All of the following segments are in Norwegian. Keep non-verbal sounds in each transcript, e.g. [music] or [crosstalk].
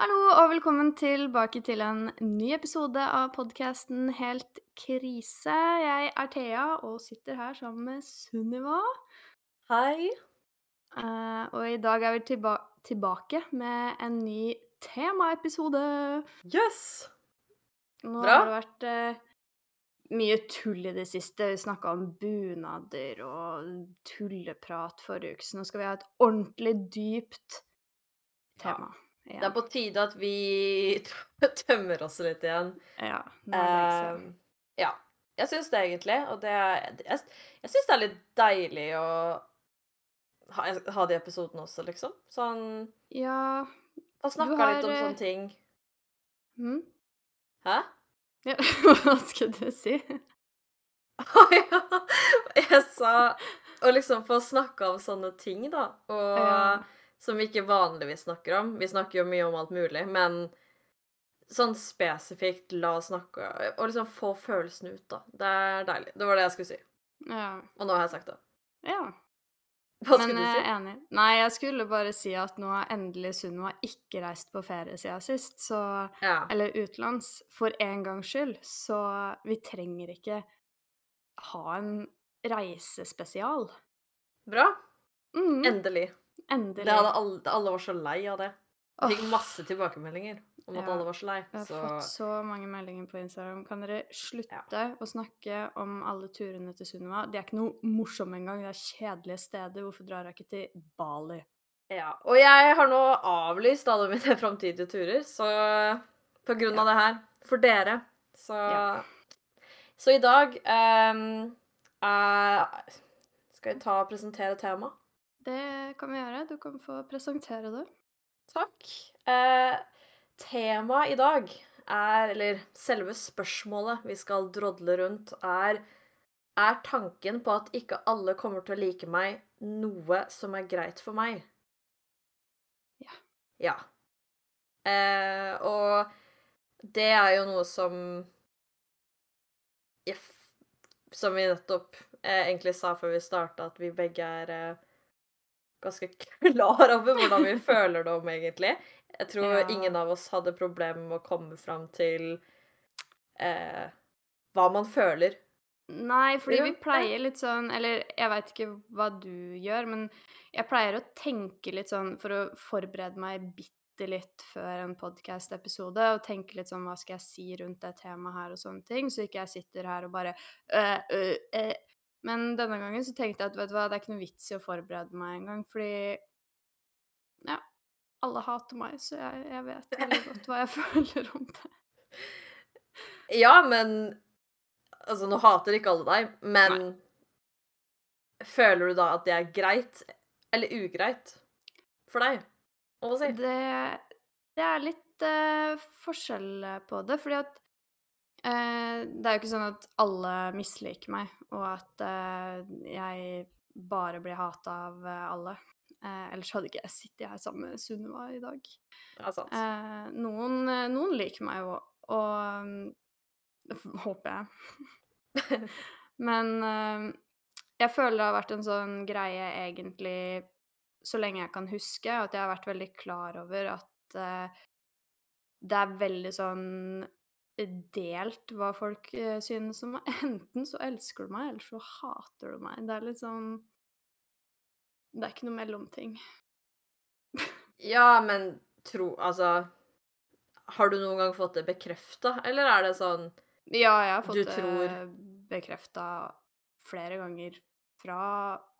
Hallo og velkommen tilbake til en ny episode av podkasten Helt krise. Jeg er Thea og sitter her sammen med Sunniva. Hei. Uh, og i dag er vi tilba tilbake med en ny temaepisode. Yes! Nå Bra. har det vært uh, mye tull i det siste. Vi snakka om bunader og tulleprat forrige uke, så nå skal vi ha et ordentlig dypt tema. Det er på tide at vi [laughs] tømmer oss litt igjen. Ja, lenge Eh, ja. Jeg syns det, egentlig. Og det er Jeg, jeg syns det er litt deilig å ha, ha de episodene også, liksom. Sånn Ja Og snakka har, litt om eh, sånne ting. hm? Hæ? Ja, [laughs] hva skal du si? Å ja. Jeg sa å liksom få snakka om sånne ting, da. Og Ja. Som vi ikke vanligvis snakker om. Vi snakker jo mye om alt mulig, men sånn spesifikt la oss snakke Og liksom få følelsene ut, da. Det er deilig. Det var det jeg skulle si. Ja. Og nå har jeg sagt det. ja. Hva Men skulle du si? enig. Nei, jeg skulle bare si at nå har endelig Sunniva ikke reist på ferie siden sist, så Ja. Eller utenlands. For en gangs skyld. Så vi trenger ikke ha en reisespesial. Bra. Mm, Endelig. Endelig. Det hadde alle, alle var så lei av det. Jeg fikk masse tilbakemeldinger om at Ja. alle var så lei. Jeg har Så fått så mange meldinger på Instagram. Kan dere slutte å snakke om alle turene til Sunniva? De er ikke noe morsomme engang. Det er kjedelige steder. Hvorfor drar jeg ikke til Bali? Ja. Og jeg har nå avlyst alle mine [laughs] framtidige turer, så på grunn av det her. For dere. Så Ja. Så i dag um, uh, Skal jeg ta og presentere temaet? Det kan vi gjøre. Du kan få presentere det. Takk. Eh, temaet i dag er Eller selve spørsmålet vi skal drodle rundt, er Er tanken på at ikke alle kommer til å like meg, noe som er greit for meg? Ja. Ja. Eh, og det er jo noe som Som vi nettopp eh, egentlig sa før vi starta, at vi begge er eh, ganske [laughs] klar over hvordan vi [laughs] føler det om, egentlig. Jeg tror Ja. ingen av oss hadde problemer med å komme fram til eh, hva man føler. Nei, fordi vi pleier litt sånn Eller jeg veit ikke hva du gjør, men jeg pleier å tenke litt sånn for å forberede meg bitte litt før en podkast-episode, og tenke litt sånn hva skal jeg si rundt det temaet her og sånne ting, så ikke jeg sitter her og bare øh, øh, øh. Men denne gangen så tenkte jeg at vet du hva, det er ikke noe vits i å forberede meg engang, fordi Ja, alle hater meg, så jeg, jeg vet veldig godt hva jeg [laughs] føler om det. Ja, men Altså, nå hater ikke alle deg, men føler du da at det er greit eller ugreit for deg å si? Det, det er litt uh, forskjell på det, fordi at eh, Det er jo ikke sånn at alle misliker meg, og at eh, jeg bare blir hata av eh, alle. Eh, ellers hadde ikke jeg sittet her sammen med Sunniva i dag. Ja, sant. Eh, noen, eh, noen liker meg jo, og det håper jeg. [laughs] Men eh, jeg føler det har vært en sånn greie egentlig så lenge jeg kan huske, at jeg har vært veldig klar over at det er veldig sånn delt hva folk eh, synes om meg. [laughs] Enten så elsker du meg, eller så hater du meg. Det er litt sånn Det er ikke noe mellomting. [laughs] Ja, men tro Altså Har du noen gang fått det bekrefta, eller er det sånn Ja, jeg har fått det tror- bekrefta flere ganger fra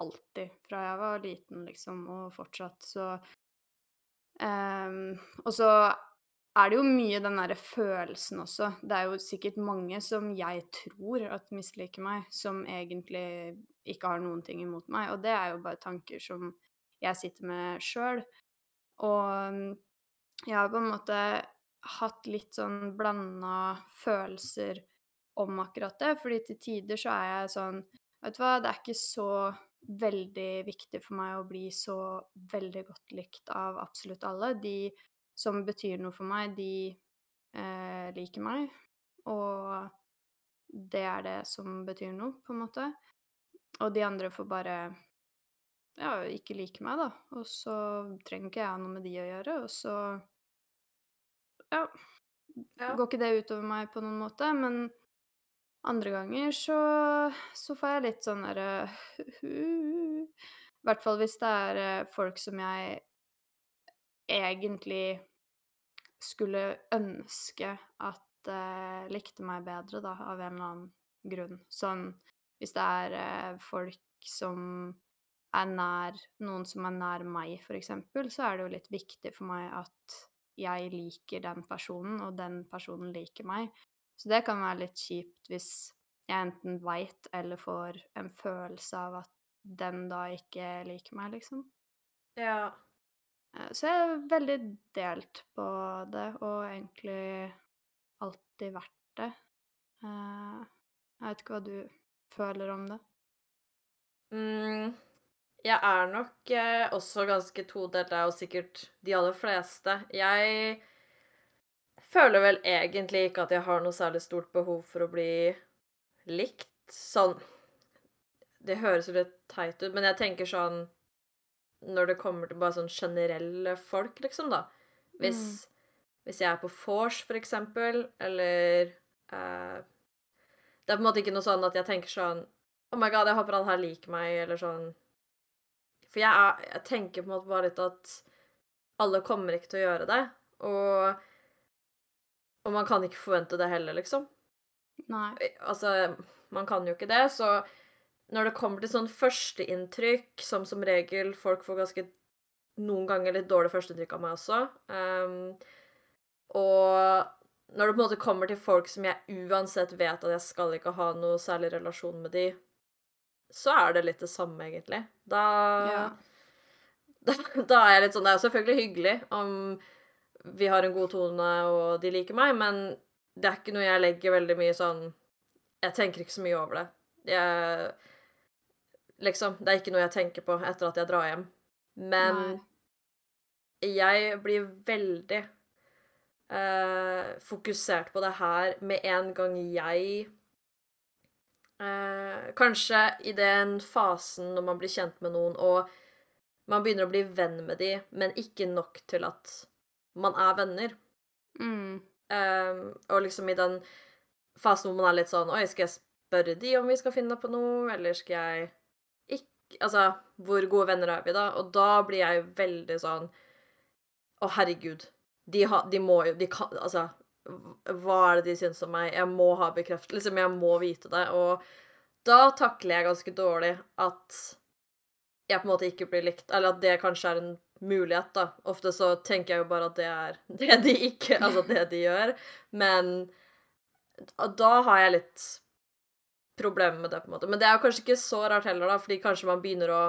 alltid. Fra jeg var liten, liksom, og fortsatt, så um, Og så er det jo mye den derre følelsen også. Det er jo sikkert mange som jeg tror at misliker meg, som egentlig ikke har noen ting imot meg, og det er jo bare tanker som jeg sitter med sjøl. Og mm, jeg har på en måte hatt litt sånn blanda følelser om akkurat det, fordi til tider så er jeg sånn Vet du hva, det er ikke så veldig viktig for meg å bli så veldig godt likt av absolutt alle. De som betyr noe for meg, de eh, liker meg, og det er det som betyr noe, på en måte. Og de andre får bare ja, ikke like meg, da. Og så trenger ikke jeg ha noe med de å gjøre, og så ja, Ja. går ikke det utover meg på noen måte. Men andre ganger så, så får jeg litt sånn derre I hvert fall hvis det er eh, folk som jeg egentlig skulle ønske at uh, likte meg bedre, da, av en eller annen grunn. Sånn hvis det er uh, folk som er nær noen som er nær meg, eksempel, så er det jo litt viktig for meg at jeg liker den personen, og den personen liker meg. Så det kan være litt kjipt hvis jeg enten veit eller får en følelse av at den da ikke liker meg, liksom. Ja. Eh, Så jeg er veldig delt på det, og egentlig alltid vært det. Eh, Jeg vet ikke hva du føler om det. Mm, jeg er nok eh, også ganske todelt, og er sikkert de aller fleste. Jeg føler vel egentlig ikke at jeg har noe særlig stort behov for å bli likt. Sånn Det høres jo litt teit ut, men jeg tenker sånn Når det kommer til bare sånn generelle folk, liksom, da. Hvis, hvis jeg er på vors, for eksempel, eller eh, Det er på en måte ikke noe sånn at jeg tenker sånn Oh my god, jeg håper han her liker meg, eller sånn For jeg, er, jeg tenker på en måte bare litt at alle kommer ikke til å gjøre det. Og, og man kan ikke forvente det heller, liksom. Nei. Altså, man kan jo ikke det, så når det kommer til sånn førsteinntrykk, som som regel folk får ganske noen ganger litt dårlig førsteinntrykk av meg også um, Og når det på en måte kommer til folk som jeg uansett vet at jeg skal ikke ha noe særlig relasjon med de, så er det litt det samme, egentlig. Da Ja. [laughs] da, da er jeg litt sånn Det er selvfølgelig hyggelig om vi har en god tone og de liker meg, men det er ikke noe jeg legger veldig mye sånn Jeg tenker ikke så mye over det. Jeg Liksom, det er ikke noe jeg tenker på etter at jeg drar hjem. Men Nei. jeg blir veldig uh, fokusert på det her med en gang jeg uh, Kanskje i den fasen når man blir kjent med noen, og man begynner å bli venn med de, men ikke nok til at man er venner. Mm. Eh, og liksom i den fasen hvor man er litt sånn Oi, skal jeg spørre de om vi skal finne på noe, eller skal jeg Altså, hvor gode venner er vi da? Og da blir jeg veldig sånn Å, herregud. De, ha, de må jo De kan Altså, hva er det de syns om meg? Jeg må ha bekreftelse. Liksom, jeg må vite det. Og da takler jeg ganske dårlig at jeg på en måte ikke blir likt, eller at det kanskje er en mulighet, da. Ofte så tenker jeg jo bare at det er [laughs] det de ikke Altså det de gjør. Men da har jeg litt problemer med det, på en måte. Men det er jo kanskje ikke så rart heller, da, fordi kanskje man begynner å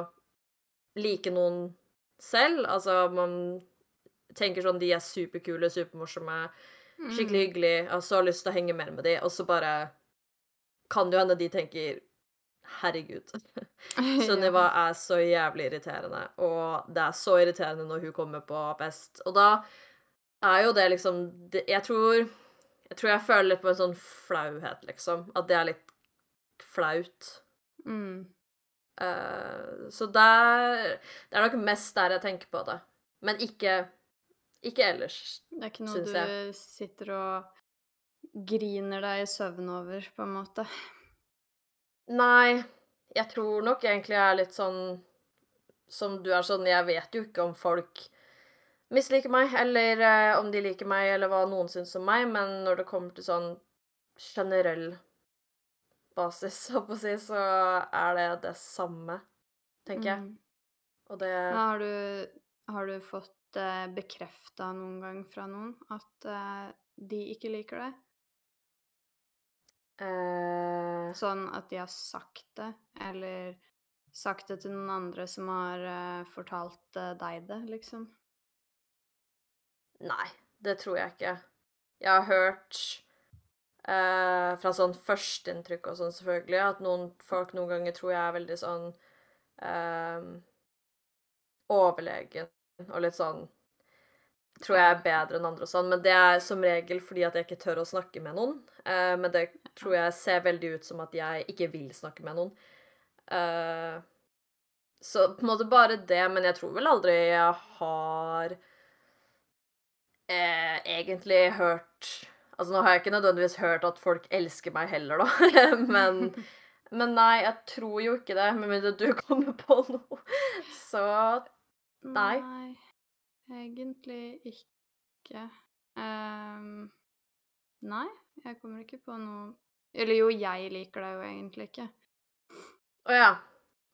like noen selv. Altså man tenker sånn De er superkule, supermorsomme, Mm. skikkelig hyggelige, jeg har så lyst til å henge mer med de, og så bare kan det jo hende de tenker Herregud. [laughs] Sunniva er så jævlig irriterende, og det er så irriterende når hun kommer på fest. Og da er jo det liksom Jeg tror Jeg tror jeg føler litt på en sånn flauhet, liksom. At det er litt flaut. Mm. Uh, så der Det er nok mest der jeg tenker på det. Men ikke ikke ellers. Det er ikke noe du du sitter og griner deg i søvn over, på en måte. Nei, jeg tror nok egentlig jeg er litt sånn som du er sånn Jeg vet jo ikke om folk misliker meg, eller eh, om de liker meg, eller hva noen syns om meg, men når det kommer til sånn generell basis, [laughs] så å si, så er det det samme, tenker jeg. Mm. Og det har du, har du fått eh, bekrefta noen gang fra noen at eh, de ikke liker det? eh, Sånn at de har sagt det, eller sagt det til noen andre som har eh, fortalt eh, deg det, liksom? Nei, det tror jeg ikke. Jeg har hørt eh, fra sånn førsteinntrykk og sånn, selvfølgelig, at noen folk noen ganger tror jeg er veldig sånn eh, overlegen og litt sånn Tror jeg er bedre enn andre og sånn, men det er som regel fordi at jeg ikke tør å snakke med noen. Eh, men det tror jeg ser veldig ut som at jeg ikke vil snakke med noen. Eh, så på en måte bare det, men jeg tror vel aldri jeg har eh, egentlig hørt Altså, nå har jeg ikke nødvendigvis hørt at folk elsker meg heller, da, [laughs] men Men nei, jeg tror jo ikke det, med mindre du kommer på noe. Så nei. Nei, egentlig ikke. Um, nei, jeg kommer ikke på noe Eller jo, jeg liker deg jo egentlig ikke. Å ja.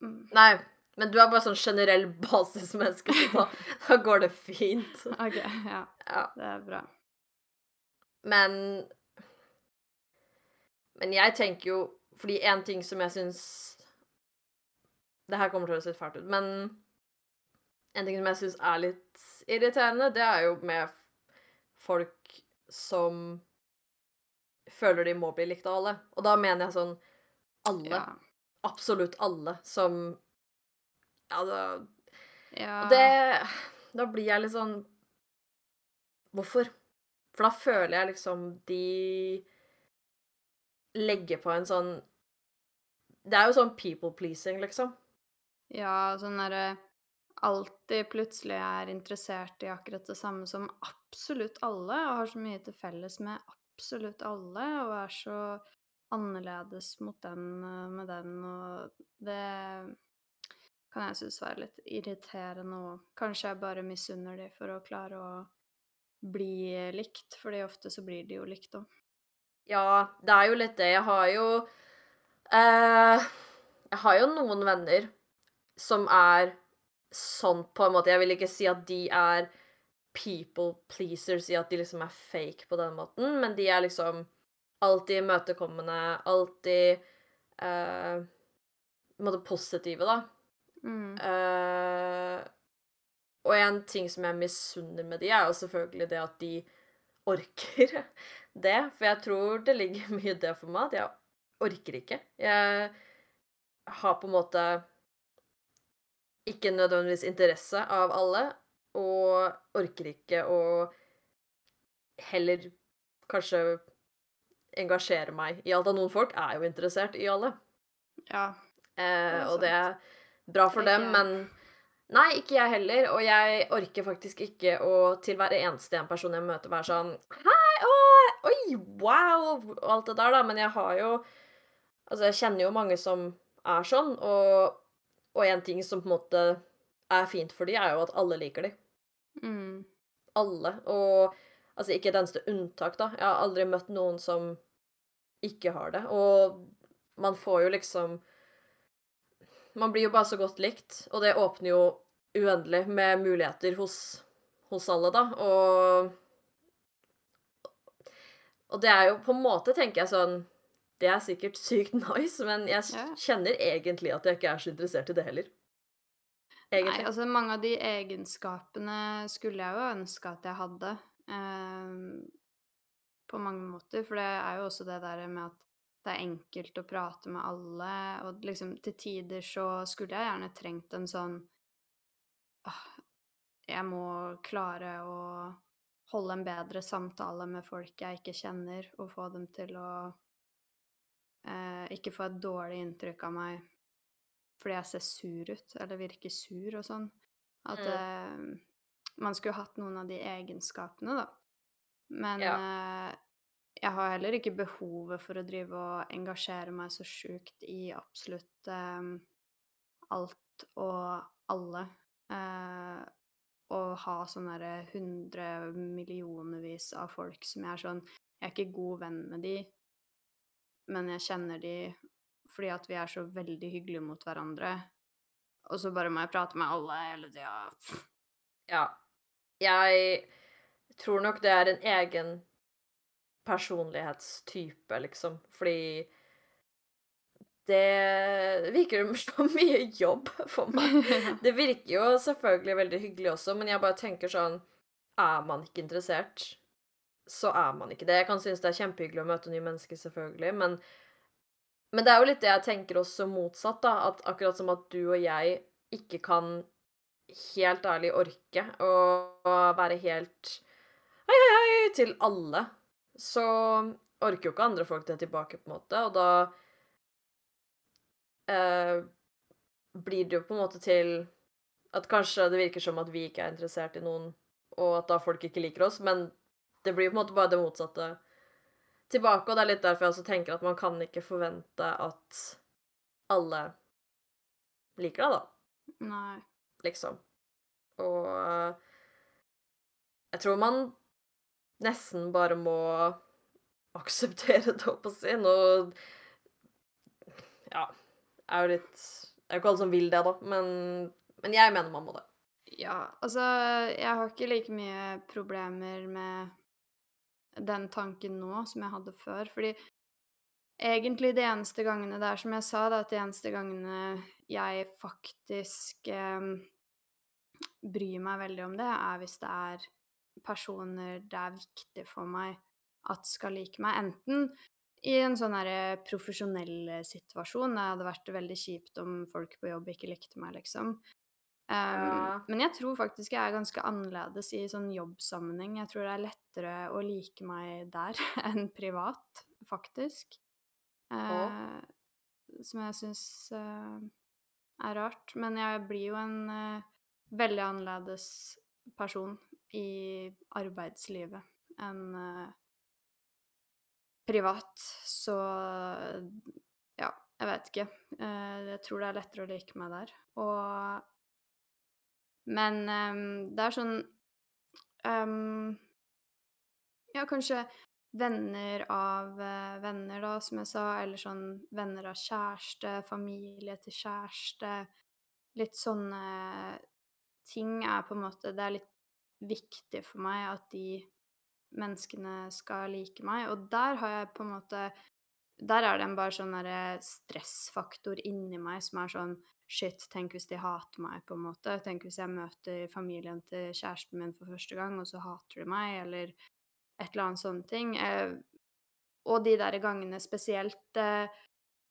Mm. Nei. Men du er bare sånn generell basismenneske, så [laughs] da, da går det fint. OK, ja. Ja. Det er bra. Men Men jeg tenker jo Fordi en ting som jeg syns Det her kommer til å høres litt fælt ut, men en ting som jeg syns er litt irriterende, det er jo med folk som føler de må bli likt av alle. Og da mener jeg sånn alle. Ja. Absolutt alle som Ja, da ja. Og det Da blir jeg litt sånn Hvorfor? For da føler jeg liksom de legger på en sånn Det er jo sånn people pleasing, liksom. Ja, sånn derre Alltid plutselig er interessert i akkurat det samme som absolutt alle, og har så mye til felles med absolutt alle, og er så annerledes mot den eh, med den, og det kan jeg synes være litt irriterende òg. Kanskje jeg bare misunner de for å klare å bli likt, fordi ofte så blir de jo likt òg. Ja, det er jo litt det. Jeg har jo eh, Jeg har jo noen venner som er sånn på en måte Jeg vil ikke si at de er people pleasers i at de liksom er fake på den måten, men de er liksom alltid imøtekommende, alltid eh, på en måte positive, da. Mm. Eh, og en ting som jeg misunner med de, er jo selvfølgelig det at de orker [laughs] det. For jeg tror det ligger [laughs] mye i det for meg, at jeg orker ikke. Jeg har på en måte ikke nødvendigvis interesse av alle, og orker ikke å heller kanskje engasjere meg i alt. Av noen folk er jo interessert i alle. Ja. Eh, er og det er bra for dem, men Nei, ikke jeg heller. Og jeg orker faktisk ikke å til hver eneste en person jeg møter, være sånn Hei, å, oi, wow, og alt det der, da. Men jeg har jo Altså, jeg kjenner jo mange som er sånn, og, og en ting som på en måte er fint for de, er jo at alle liker de. Mm. Alle. Og altså, ikke et eneste unntak, da. Jeg har aldri møtt noen som ikke har det. Og man får jo liksom Man blir jo bare så godt likt, og det åpner jo uendelig med muligheter hos, hos alle, da. Og Og det er jo på en måte, tenker jeg sånn Det er sikkert sykt [laughs] nice, men jeg Ja. kjenner egentlig at jeg ikke er så interessert i det heller. Nei, altså mange av de egenskapene skulle jeg jo ønske at jeg hadde. Eh, på mange måter. For det er jo også det der med at det er enkelt å prate med alle, og liksom til tider så skulle jeg gjerne trengt en sånn «Åh, Jeg må klare å holde en bedre samtale med folk jeg ikke kjenner, og få dem til å eh, ikke få et dårlig inntrykk av meg fordi jeg ser sur ut, eller virker sur og sånn. At eh, man skulle hatt noen av de egenskapene, da. Men eh, jeg har heller ikke behovet for å drive og engasjere meg så sjukt i absolutt eh, alt og alle. Eh, og ha sånn derre hundre millionervis av folk som jeg er sånn Jeg er ikke god venn med de, men jeg kjenner de fordi at vi er så veldig hyggelige mot hverandre. Og så bare må jeg prate med alle hele tida. Ja. Jeg tror nok det er en egen personlighetstype, liksom. Fordi det virker som [laughs] mye jobb for meg. [laughs] Det virker jo selvfølgelig veldig hyggelig også, men jeg bare tenker sånn Er man ikke interessert, så er man ikke det. Jeg kan synes det er kjempehyggelig å møte nye mennesker, selvfølgelig, men men det er jo litt det jeg tenker også motsatt, da. At akkurat som at du og jeg ikke kan helt ærlig orke å være helt hei, hei, hei til alle, så orker jo ikke andre folk det tilbake, på en måte, og da eh, blir det jo på en måte til at kanskje det virker som at vi ikke er interessert i noen, og at da folk ikke liker oss, men det blir jo på en måte bare det motsatte tilbake, og det er litt derfor jeg også tenker at man kan ikke forvente at alle liker deg, da, Nei. liksom. Og eh, jeg tror man nesten bare må akseptere det, holdt på si. Nå Ja, er jo litt Det er jo ikke alle som vil det, da, men, men jeg mener man må det. Ja, altså Jeg har ikke like mye problemer med den tanken nå som jeg hadde før, fordi egentlig de eneste gangene det er som jeg sa, da, at de eneste gangene jeg faktisk eh, bryr meg veldig om det, er hvis det er personer det er viktig for meg at skal like meg. Enten i en sånn her profesjonell situasjon. Det hadde vært veldig kjipt om folk på jobb ikke likte meg, liksom. Um, Ja. Men jeg tror faktisk jeg er ganske annerledes i sånn jobbsammenheng. Jeg tror det er lettere å like meg der [laughs] enn privat, faktisk. Uh, som jeg syns uh, er rart. Men jeg blir jo en uh, veldig annerledes person i arbeidslivet enn eh, privat. Så ja, jeg vet ikke. Eh, jeg tror det er lettere å like meg der. Og Men eh, det er sånn um, Ja, kanskje venner av venner, da, som jeg sa, eller sånn venner av kjæreste, familie til kjæreste. Litt sånne ting er på en måte Det er litt viktig for meg at de menneskene skal like meg, og der har jeg på en måte Der er det en bare sånn stressfaktor inni meg som er sånn Shit, tenk hvis de hater meg, på en måte. Tenk hvis jeg møter familien til kjæresten min for første gang, og så hater de meg, eller et eller annet sånne ting. Eh, og de der gangene spesielt eh,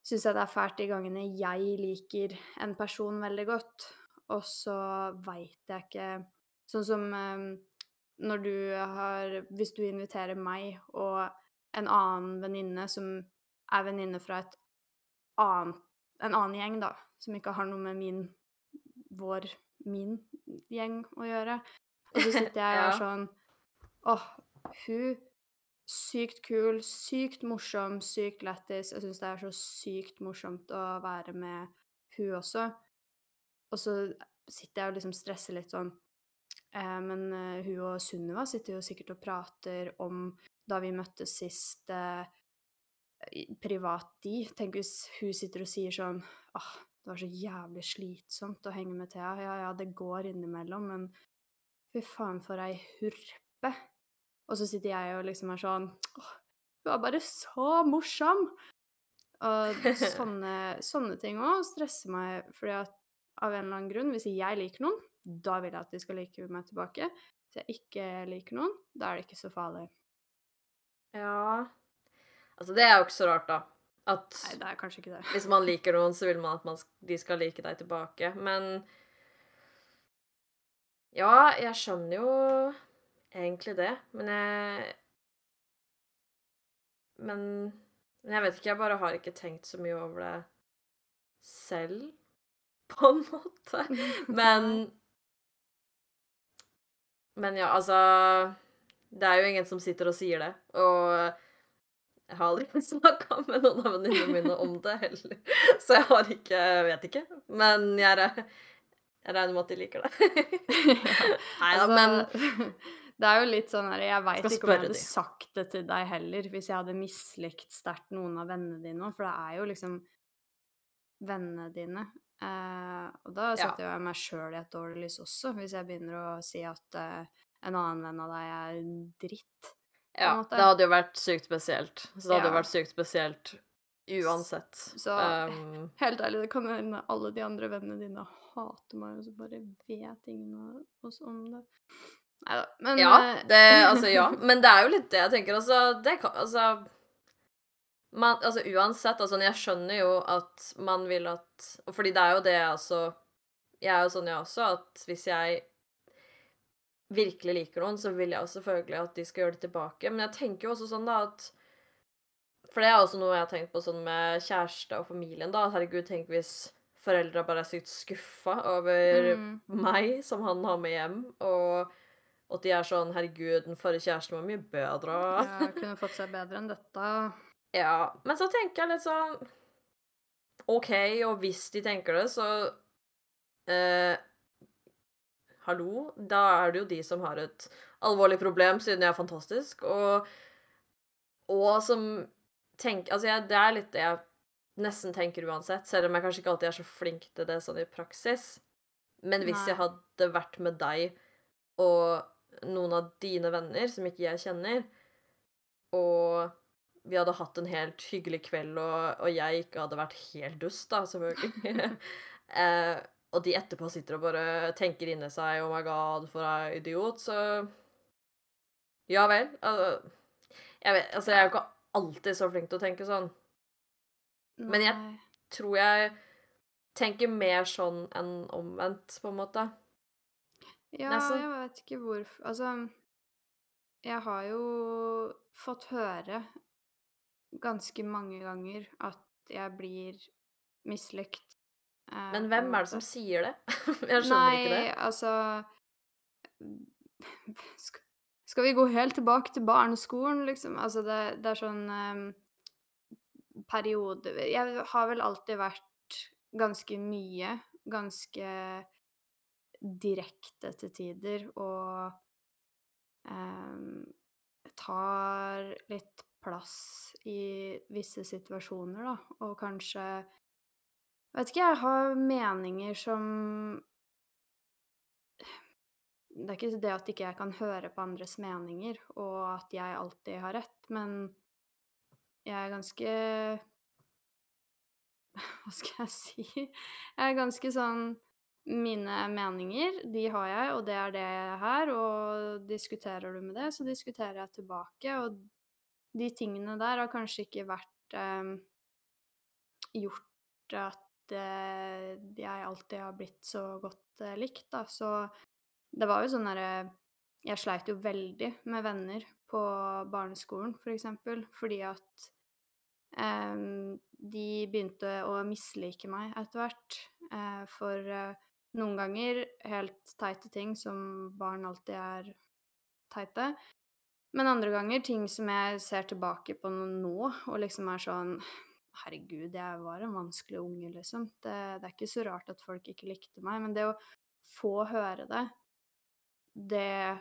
syns jeg det er fælt de gangene jeg liker en person veldig godt, og så veit jeg ikke Sånn som eh, når du har Hvis du inviterer meg og en annen venninne som er venninne fra et annet, en annen gjeng, da, som ikke har noe med min vår min gjeng å gjøre. Og så sitter jeg og er [laughs] sånn Åh, hun Sykt kul, sykt morsom, sykt lættis. Jeg syns det er så sykt morsomt å være med hun også. Og så sitter jeg og liksom stresser litt sånn Men eh, hun og Sunniva sitter jo sikkert og prater om da vi møttes sist eh, privat de. Tenk hvis hun sitter og sier sånn Åh, det var så jævlig slitsomt å henge med Thea. Ja ja, det går innimellom, men fy faen for ei hurpe. Og så sitter jeg og liksom er sånn Åh, hun er bare så morsom! Og [laughs] sånne, sånne ting òg stresser meg, fordi at av en eller annen grunn, hvis jeg liker noen, da vil jeg at de skal like meg tilbake. Hvis jeg ikke liker noen, da er det ikke så farlig. Ja Altså, det er jo ikke så rart, da. At Nei, det er kanskje ikke det. hvis man liker noen, så vil man at man, de skal like deg tilbake. Men Ja, jeg skjønner jo egentlig det, men jeg Men men jeg vet ikke, jeg bare har ikke tenkt så mye over det selv, [laughs] på en måte. [laughs] Men Men ja, altså Det er jo ingen som sitter og sier det. Og jeg har aldri [laughs] snakka med noen av venninnene mine om det heller. Så jeg har ikke Vet ikke. Men jeg, jeg regner med at de liker det. [laughs] Nei da, men Altså, [laughs] Det er jo litt sånn her Jeg veit ikke om jeg hadde de. sagt det til deg heller hvis jeg hadde mislikt sterkt noen av vennene dine, for det er jo liksom vennene dine. Eh, og da setter ja. jeg meg sjøl i et dårlig lys også, hvis jeg begynner å si at eh, en annen venn av deg er dritt. Ja, det hadde jo vært sykt spesielt. Så det hadde jo Ja. vært sykt spesielt uansett. Så- Um, [laughs] Helt ærlig, det kan hende alle de andre vennene dine hater meg, og så bare vet ingen av oss om det. Nei da. Men ja, eh, det Altså, ja. [laughs] Men det er jo litt det jeg tenker. Altså, det kan Altså man, altså uansett, altså jeg skjønner jo at man vil at og Fordi det er jo det altså Jeg er jo sånn jeg også, at hvis jeg virkelig liker noen, så vil jeg jo selvfølgelig at de skal gjøre det tilbake. Men jeg tenker jo også sånn da at For det er også noe jeg har tenkt på sånn med kjæreste og familien, da. At herregud, tenk hvis foreldra bare er sykt skuffa over mm, meg som han har med hjem, og at de er sånn 'Herregud, den forrige kjæresten var mye bedre'. Ja, kunne fått seg bedre enn dette. Ja, men så tenker jeg litt sånn OK, og hvis de tenker det, så eh, Hallo, da er det jo de som har et alvorlig problem, siden jeg er fantastisk, og Og som tenker Altså, jeg, det er litt det jeg nesten tenker uansett, selv om jeg kanskje ikke alltid er så flink til det sånn i praksis. Men hvis Nei. jeg hadde vært med deg og noen av dine venner som ikke jeg kjenner, og vi hadde hatt en helt hyggelig kveld, og, og jeg ikke hadde vært helt dust, da, selvfølgelig [laughs] eh, Og de etterpå sitter og bare tenker inni seg 'Oh my God, for ei idiot', så Ja vel. Altså, jeg vet Altså, jeg er jo ikke alltid så flink til å tenke sånn. Men jeg- Tror jeg tenker mer sånn enn omvendt, på en måte. Ja, Nesten. jeg vet ikke hvorfor Altså, jeg har jo fått høre ganske mange ganger at jeg blir mislykt. eh, Men hvem er det som sier det? [laughs] Jeg skjønner ikke det. Nei, altså [laughs] sk- Skal vi gå helt tilbake til barneskolen, liksom? Altså, det, det er sånn eh, periode Jeg har vel alltid vært ganske mye, ganske direkte til tider, og eh, tar litt plass i visse situasjoner, da, og kanskje Vet ikke, jeg har meninger som Det er ikke det at ikke jeg kan høre på andres meninger, og at jeg alltid har rett, men jeg er ganske [laughs] Hva skal jeg si? Jeg er ganske sånn Mine meninger, de har jeg, og det er det jeg her, og diskuterer du med det, så diskuterer jeg tilbake, og de tingene der har kanskje ikke vært eh, gjort at eh, jeg alltid har blitt så godt eh, likt, da. Så det var jo sånn derre Jeg sleit jo veldig med venner på barneskolen, for eksempel, fordi at em, de begynte å mislike meg etter hvert. Eh, for eh, noen ganger helt teite ting som barn alltid er teite. Men andre ganger ting som jeg ser tilbake på nå, og liksom er sånn Herregud, jeg var en vanskelig unge, liksom. Det, det er ikke så rart at folk ikke likte meg. Men det å få høre det, det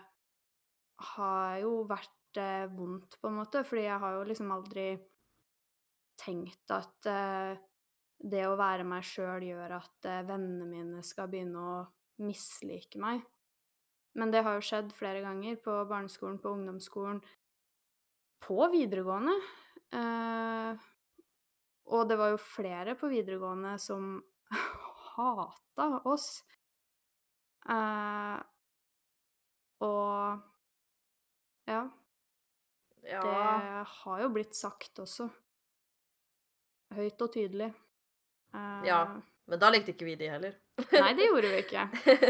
har jo vært eh, vondt, på en måte. Fordi jeg har jo liksom aldri tenkt at eh, det å være meg sjøl gjør at eh, vennene mine skal begynne å mislike meg. Men det har jo skjedd flere ganger på barneskolen, på ungdomsskolen, på videregående. Eh, og det var jo flere på videregående som [laughs] hata oss. Eh, og ja, Ja. det har jo blitt sagt også. Høyt og tydelig. Eh, Ja. Men da likte ikke vi de heller. Nei, det gjorde vi ikke.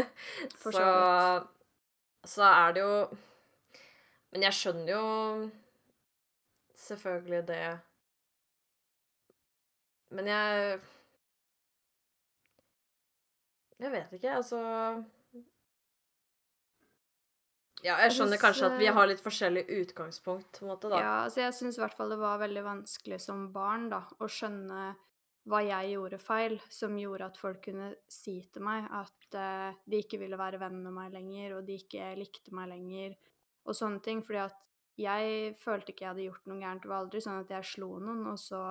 [laughs] For så så, så er det jo Men jeg skjønner jo selvfølgelig det Men jeg Jeg vet ikke, altså Ja, jeg skjønner kanskje at vi eh, har litt forskjellig utgangspunkt, på en måte, da. Ja, altså jeg syns i hvert fall det var veldig vanskelig som barn da, å skjønne hva jeg gjorde feil, som gjorde at folk kunne si til meg at uh, de ikke ville være venn med meg lenger, og de ikke likte meg lenger, og sånne ting. Fordi at jeg følte ikke jeg hadde gjort noe gærent. Det var aldri sånn at jeg slo noen, og så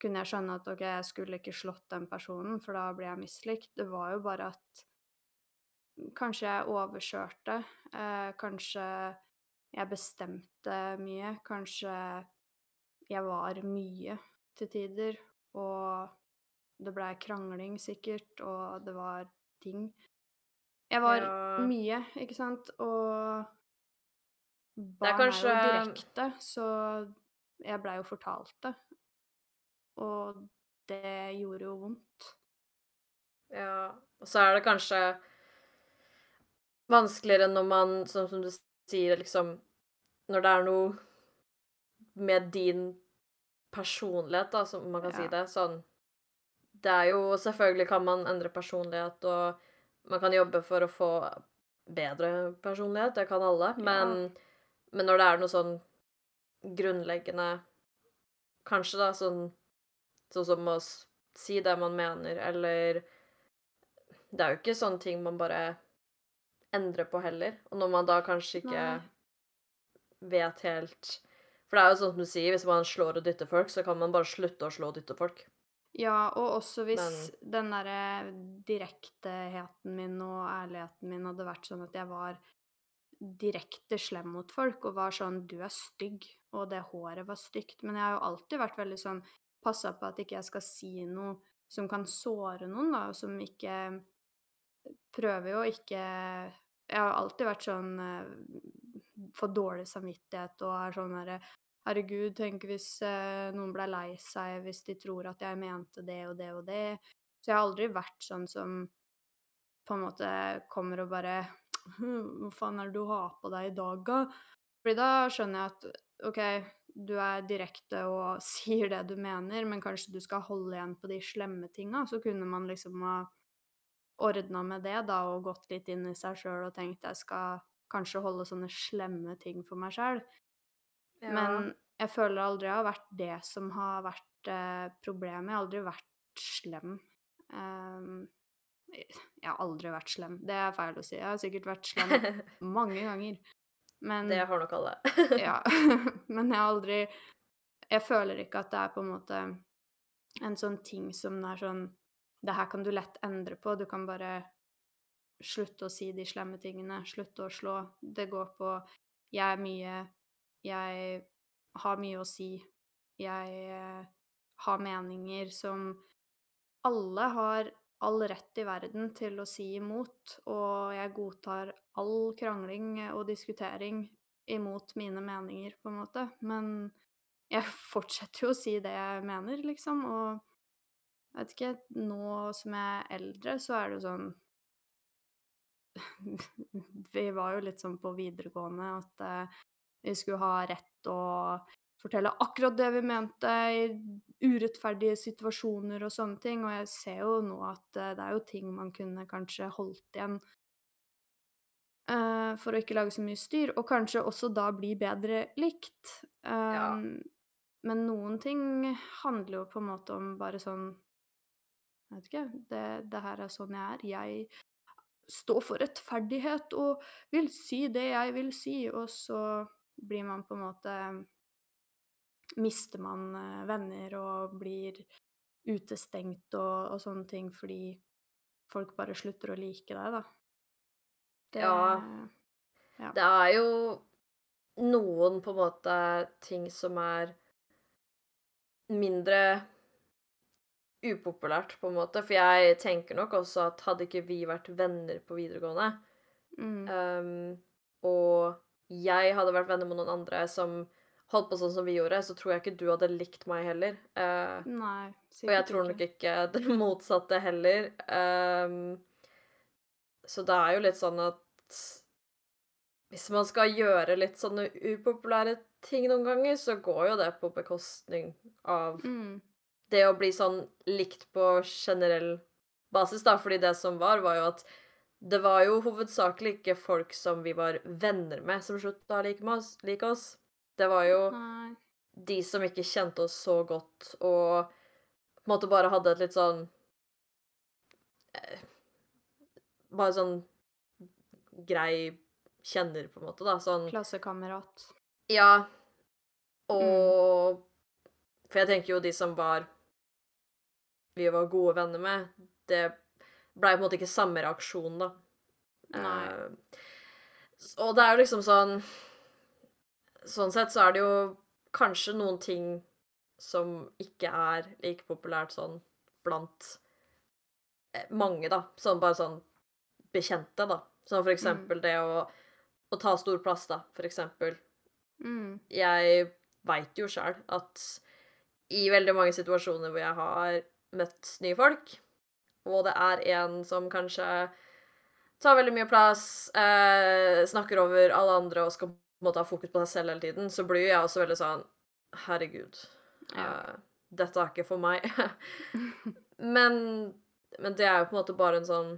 kunne jeg skjønne at ok, jeg skulle ikke slått den personen, for da ble jeg mislikt. Det var jo bare at kanskje jeg overkjørte, uh, kanskje jeg bestemte mye, kanskje jeg var mye til tider, og det blei krangling sikkert, og det var ting. Jeg var Ja. mye, ikke sant, og barn er, kanskje- jo direkte, så jeg blei jo fortalt det. Og det gjorde jo vondt. Ja, og så er det kanskje vanskeligere når man, sånn som du sier, liksom Når det er noe med din personlighet, da, som man kan si det, sånn Det er jo Selvfølgelig kan man endre personlighet, og man kan jobbe for å få bedre personlighet, det kan alle, men, men når det er noe sånn grunnleggende Kanskje, da, sånn Sånn som å si det man mener, eller Det er jo ikke sånne ting man bare endrer på heller. Og når man da kanskje ikke Nei. vet helt For det er jo sånn som du sier, hvis man slår og dytter folk, så kan man bare slutte å slå og dytte folk. Ja, og også hvis Men- den derre direkteheten min og ærligheten min hadde vært sånn at jeg var direkte slem mot folk og var sånn 'Du er stygg', og det håret var stygt. Men jeg har jo alltid vært veldig sånn Passa på at ikke jeg skal si noe som kan såre noen, da, og som ikke Prøver jo ikke Jeg har alltid vært sånn eh, Får dårlig samvittighet og er sånn derre Herregud, tenk hvis eh, noen ble lei seg hvis de tror at jeg mente det og det og det. Så jeg har aldri vært sånn som på en måte kommer og bare «Hm, Hva faen er det du har på deg i dag, da? Fordi da skjønner jeg at OK, du er direkte og [laughs] sier det du mener, men kanskje du skal holde igjen på de slemme tinga. Så kunne man liksom ha ordna med det, da, og gått litt inn i seg sjøl og tenkt jeg skal kanskje holde sånne slemme ting for meg sjøl. Men jeg føler aldri jeg har vært det som har vært eh, problemet. Jeg har aldri vært slem. Um, jeg har aldri vært slem. Det er feil å si. Jeg har sikkert vært slem [laughs] mange ganger. Men det har nok alle. [laughs] ja. [laughs] Men jeg har aldri Jeg føler ikke at det er på en måte en sånn ting som er sånn Det her kan du lett endre på. Du kan bare slutte å si de slemme tingene. Slutte å slå. Det går på Jeg er mye Jeg har mye å si. Jeg eh, har meninger som alle har all rett i verden til å si imot, og jeg godtar all krangling og diskutering imot mine meninger, på en måte. Men jeg [laughs] fortsetter jo å si det jeg mener, liksom, og jeg vet ikke, nå som jeg er eldre, så er det jo sånn [laughs] Vi var jo litt sånn på videregående at eh, vi skulle ha rett å fortelle akkurat det vi mente i urettferdige situasjoner og sånne ting. Og jeg ser jo nå at eh, det er jo ting man kunne kanskje holdt igjen uh, for å ikke lage så mye styr, og kanskje også da bli bedre likt. Ja. Um, Men noen ting handler jo på en måte om bare sånn Jeg vet ikke. Det, det her er sånn jeg er. Jeg står for rettferdighet og vil si det jeg vil si, og så blir man på en måte Mister man eh, venner og blir utestengt og, og sånne ting fordi folk bare slutter å like deg, da. Det, Ja. Det er jo noen på en måte ting som er mindre upopulært, på en måte. For jeg tenker nok også at hadde ikke vi vært venner på videregående, Mm. um, og jeg hadde vært venner med noen andre som holdt på sånn som vi gjorde, så tror jeg ikke du hadde likt meg heller. Eh, Nei, og jeg tror nok ikke det [laughs] motsatte heller. Um, så det er jo litt sånn at hvis man skal gjøre litt sånne upopulære ting noen ganger, så går jo det på bekostning av Mm. det å bli sånn likt på generell basis, da. Fordi det som var, var jo at det var jo hovedsakelig ikke folk som vi var venner med, som slutta å like, oss, like oss. Det var jo Nei. de som ikke kjente oss så godt, og på en måte bare hadde et litt sånn eh, Bare sånn grei kjenner, på en måte, da. Sånn Klassekamerat. Ja. Og For jeg tenker jo de som var Vi var gode venner med, det blei på en måte ikke samme reaksjon, da. Eh, og det er jo liksom sånn Sånn sett så er det jo kanskje noen ting som ikke er like populært sånn blant eh, mange, da. Sånn bare sånn bekjente, da. Som for eksempel det å, å ta stor plass, da, for eksempel Mm. jeg veit jo sjøl at i veldig mange situasjoner hvor jeg har møtt nye folk, og det er en som kanskje tar veldig mye plass, eh, snakker over alle andre og skal på en måte ha fokus på seg selv hele tiden, så blir jeg også veldig sånn Herregud, Ja. eh, dette er ikke for meg. [laughs] men, men det er jo på en måte bare en sånn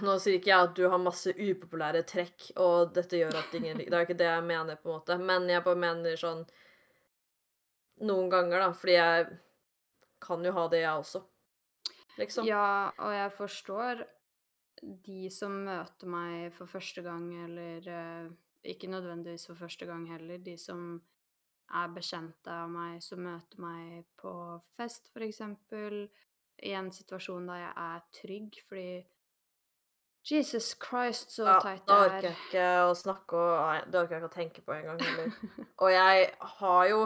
Nå sier ikke jeg at du har masse upopulære trekk, og dette gjør at ingen liker Det er ikke det jeg mener, på en måte, men jeg bare mener sånn Noen ganger, da, fordi jeg kan jo ha det, jeg også. Liksom. Ja, og jeg forstår de som møter meg for første gang, eller eh, ikke nødvendigvis for første gang heller, de som er bekjente av meg, som møter meg på fest, for eksempel, i en situasjon der jeg er trygg, fordi Jesus Christ, så Ja, teit da det orker jeg er. ikke å snakke og Nei, det orker jeg ikke å tenke på engang heller. [laughs] Og jeg har jo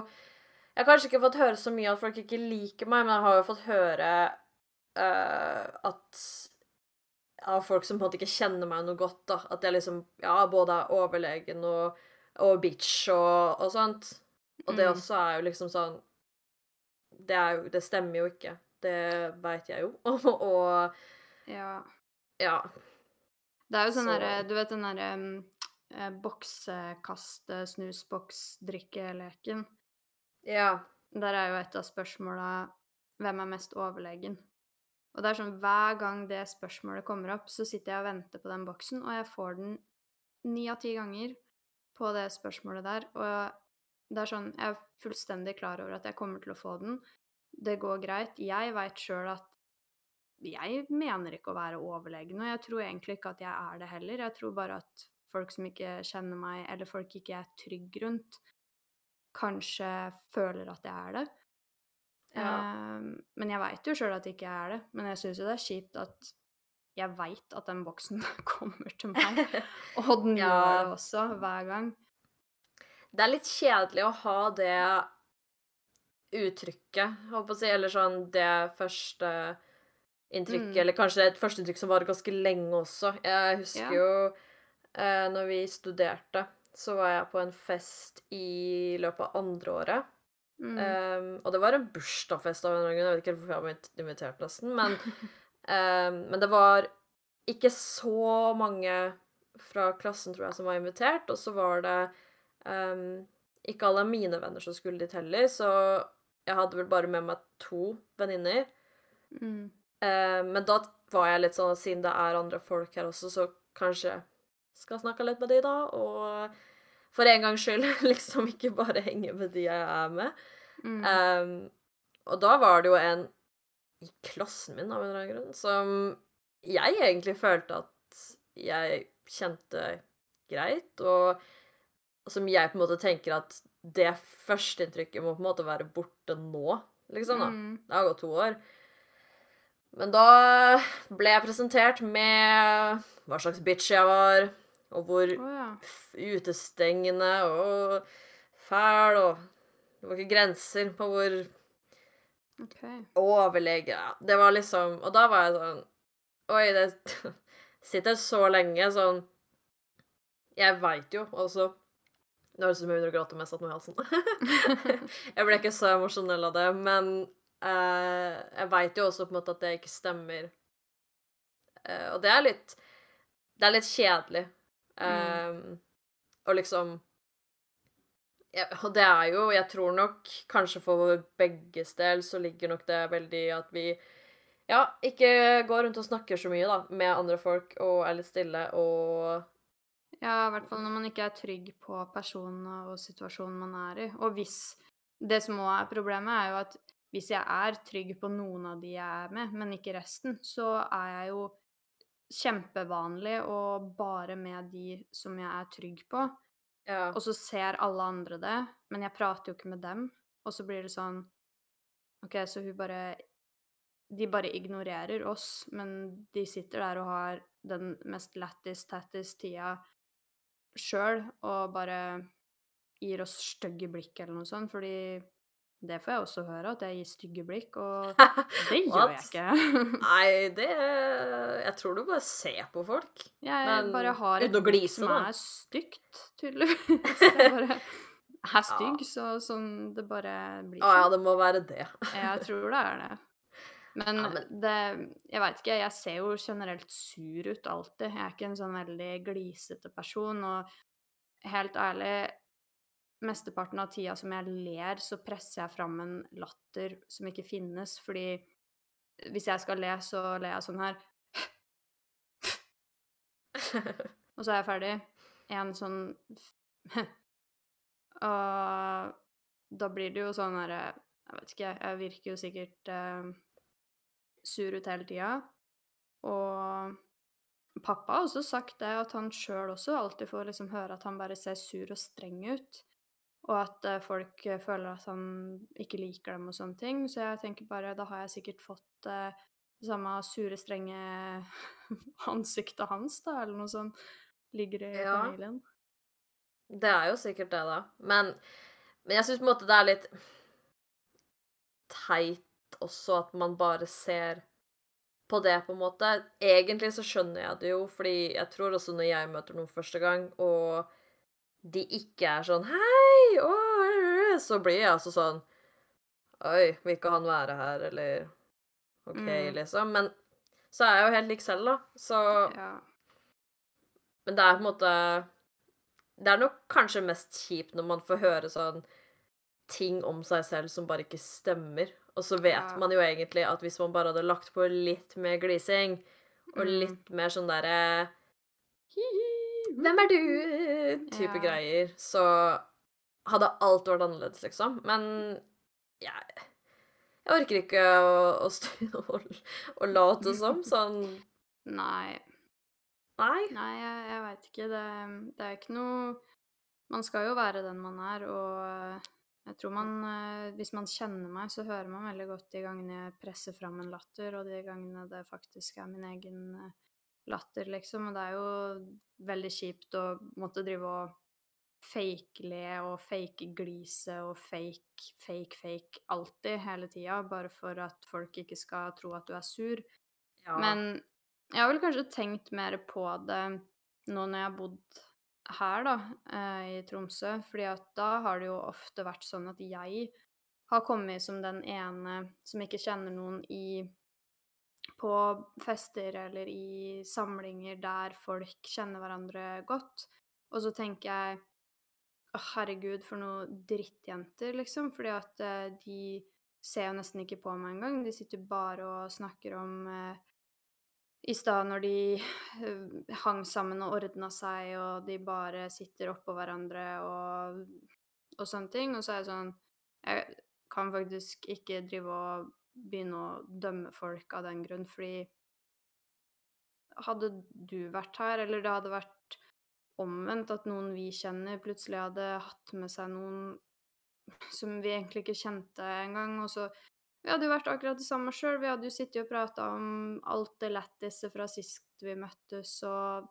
Jeg har kanskje ikke fått høre så mye at folk ikke liker meg, men jeg har jo fått høre eh, at Av folk som på en måte ikke kjenner meg noe godt, da. At jeg liksom Ja, både er overlegen og, og bitch og, og sånt. Og det Mm. også er jo liksom sånn Det jo Det stemmer jo ikke. Det veit jeg jo. [laughs] og Ja. ja. Det er jo sånn Så- derre Du vet den derre um, eh, boksekaste-snusboks-drikkeleken? Ja. Der er jo et av spørsmåla hvem er mest overlegen? Og det er sånn hver gang det spørsmålet kommer opp, så sitter jeg og venter på den boksen, og jeg får den ni av ti ganger på det spørsmålet der. Og det er sånn Jeg er fullstendig klar over at jeg kommer til å få den. Det går greit. Jeg veit sjøl at jeg mener ikke å være overlegen, og jeg tror egentlig ikke at jeg er det heller. Jeg tror bare at folk som ikke kjenner meg, eller folk ikke er trygg rundt, kanskje føler at jeg er det. Ja. Ehm, men jeg veit jo sjøl at det ikke er det. Men jeg syns jo det er kjipt at jeg veit at den boksen [laughs] kommer til meg. [laughs] Og den Ja. gjør det også, hver gang. Det er litt kjedelig å ha det uttrykket, holdt på å si, eller sånn det første inntrykket, Mm. eller kanskje et førsteinntrykk som varer ganske lenge også. Jeg husker Ja. jo eh, når vi studerte, så var jeg på en fest i løpet av andre året. Mm. Um, og det var en bursdagsfest av en grunn. Jeg vet ikke hvorfor jeg var invit- invitert, nesten. Men, um, [laughs] men det var ikke så mange fra klassen, tror jeg, som var invitert. Og så var det um, ikke alle mine venner som skulle dit heller, så jeg hadde vel bare med meg to venninner. Mm. Eh, men da var jeg litt sånn at siden det er andre folk her også, så kanskje skal snakke litt med de da, og for en gangs skyld [laughs] liksom ikke bare henge med de jeg er med. Mm. Um, og da var det jo en i klassen min av en eller annen grunn som jeg egentlig følte at jeg kjente greit, og, som jeg på en måte tenker at det førsteinntrykket må på en måte være borte nå, liksom. da. Mm. Det har gått to år. Men da ble jeg presentert med hva slags bitch jeg var, og hvor oh, ja. utestengende og fæl, og det var ikke grenser på hvor okay. overlege Det var liksom Og da var jeg sånn Oi, det [laughs] sitter så lenge sånn Jeg veit jo også Det høres ut som jeg begynner å gråte mens jeg satt noe i halsen. [laughs] jeg ble ikke så emosjonell av det, men eh, jeg veit jo også på en måte at det ikke stemmer. Eh, og det er litt Det er litt kjedelig. Um, og liksom ja, Og det er jo Jeg tror nok kanskje for begges del så ligger nok det veldig at vi ja, ikke går rundt og snakker så mye da, med andre folk og er litt stille og Ja, i hvert fall når man ikke er trygg på personen og situasjonen man er i. Og hvis Det som òg er problemet, er jo at hvis jeg er trygg på noen av de jeg er med, men ikke resten, så er jeg jo kjempevanlig og bare med de som jeg er trygg på. Ja. Og så ser alle andre det, men jeg prater jo ikke med dem. Og så blir det sånn OK, så hun bare De bare ignorerer oss, men de sitter der og har den mest lættis-tattis tida sjøl og bare gir oss stygge blikk eller noe sånt, fordi det får jeg også høre, at jeg gir stygge blikk, og [laughs] det gjør jeg ikke. Nei, [laughs] det Jeg tror du bare ser på folk. Jeg Men bare har et blikk som da. er stygt, tydeligvis. Jeg bare [laughs] er stygg, så sånn det bare blir Å ja, sånn. det må være det. Jeg tror det er det. Men, Ja, men- det Jeg veit ikke, jeg ser jo generelt sur ut alltid. Jeg er ikke en sånn veldig glisete person, og helt ærlig Mesteparten av tida som jeg ler, så presser jeg fram en latter som ikke finnes, fordi hvis jeg skal le, så ler jeg sånn her. og så er jeg ferdig. En sånn [laughs] Og da blir det jo sånn herre Jeg vet ikke, jeg virker jo sikkert eh, sur ut hele tida. Og pappa har også sagt det, at han sjøl også alltid får liksom høre at han bare ser sur og streng ut. Og at eh, folk eh, føler at han ikke liker dem og sånne ting. Så jeg tenker bare, da har jeg sikkert fått eh, det samme sure, strenge [laughs] ansiktet hans, da, eller noe sånt. Ligger i Ja. familien. Det er jo sikkert det, da. Men, men jeg syns på en måte det er litt teit også at man bare ser på det, på en måte. Egentlig så skjønner jeg det jo, fordi jeg tror også når jeg møter noen første gang, og de ikke er sånn Hei! Å, så blir jeg altså sånn Oi, vil ikke han være her, eller OK, Mm. liksom. Men så er jeg jo helt lik selv, da. Så Ja. men det er på en måte Det er nok kanskje mest kjipt når man får høre sånn ting om seg selv som bare ikke stemmer. Og så vet Ja. man jo egentlig at hvis man bare hadde lagt på litt mer glising, og Mm. litt mer sånn derre Hvem er du? type Ja. greier, så hadde alt vært annerledes, liksom. Men jeg, jeg orker ikke å, å stå og, og late som sånn Nei. Nei. Nei, jeg, jeg veit ikke. Det, det er ikke noe Man skal jo være den man er, og jeg tror man eh, Hvis man kjenner meg, så hører man veldig godt de gangene jeg presser fram en latter, og de gangene det faktisk er min egen eh, latter, liksom. Og det er jo veldig kjipt å måtte drive og fake-le og fake-glise og fake, fake, fake alltid, hele tida, bare for at folk ikke skal tro at du er sur. Ja. Men jeg har vel kanskje tenkt mer på det nå når jeg har bodd her, da, eh, i Tromsø. fordi at da har det jo ofte vært sånn at jeg har kommet som den ene som ikke kjenner noen i På fester eller i samlinger der folk kjenner hverandre godt. Og så tenker jeg Å, herregud, for noe drittjenter, liksom. Fordi at uh, de ser jo nesten ikke på meg engang. De sitter bare og snakker om uh, i stad når de eh, hang sammen og ordna seg, og de bare sitter oppå hverandre og, og sånne ting. Og så er det sånn Jeg kan faktisk ikke drive og begynne å dømme folk av den grunn, fordi hadde du vært her, eller det hadde vært omvendt, at noen vi kjenner, plutselig hadde hatt med seg noen som vi egentlig ikke kjente engang, og så vi hadde jo vært akkurat det samme sjøl. Vi hadde jo sittet og prata om alt det lættise fra sist vi møttes, og